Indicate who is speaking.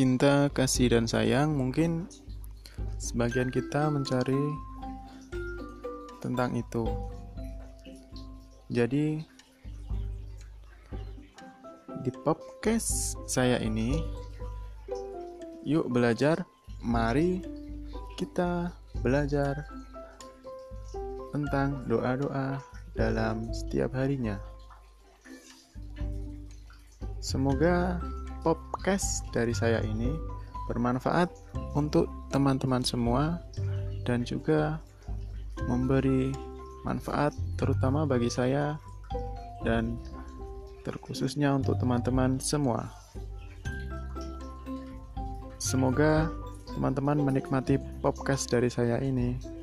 Speaker 1: cinta, kasih, dan sayang, mungkin sebagian kita mencari tentang itu. Jadi, di podcast saya ini, yuk belajar, mari kita belajar tentang doa-doa dalam setiap harinya. Semoga podcast dari saya ini bermanfaat untuk teman-teman semua dan juga memberi manfaat terutama bagi saya dan terkhususnya untuk teman-teman semua. Semoga teman-teman menikmati podcast dari saya ini.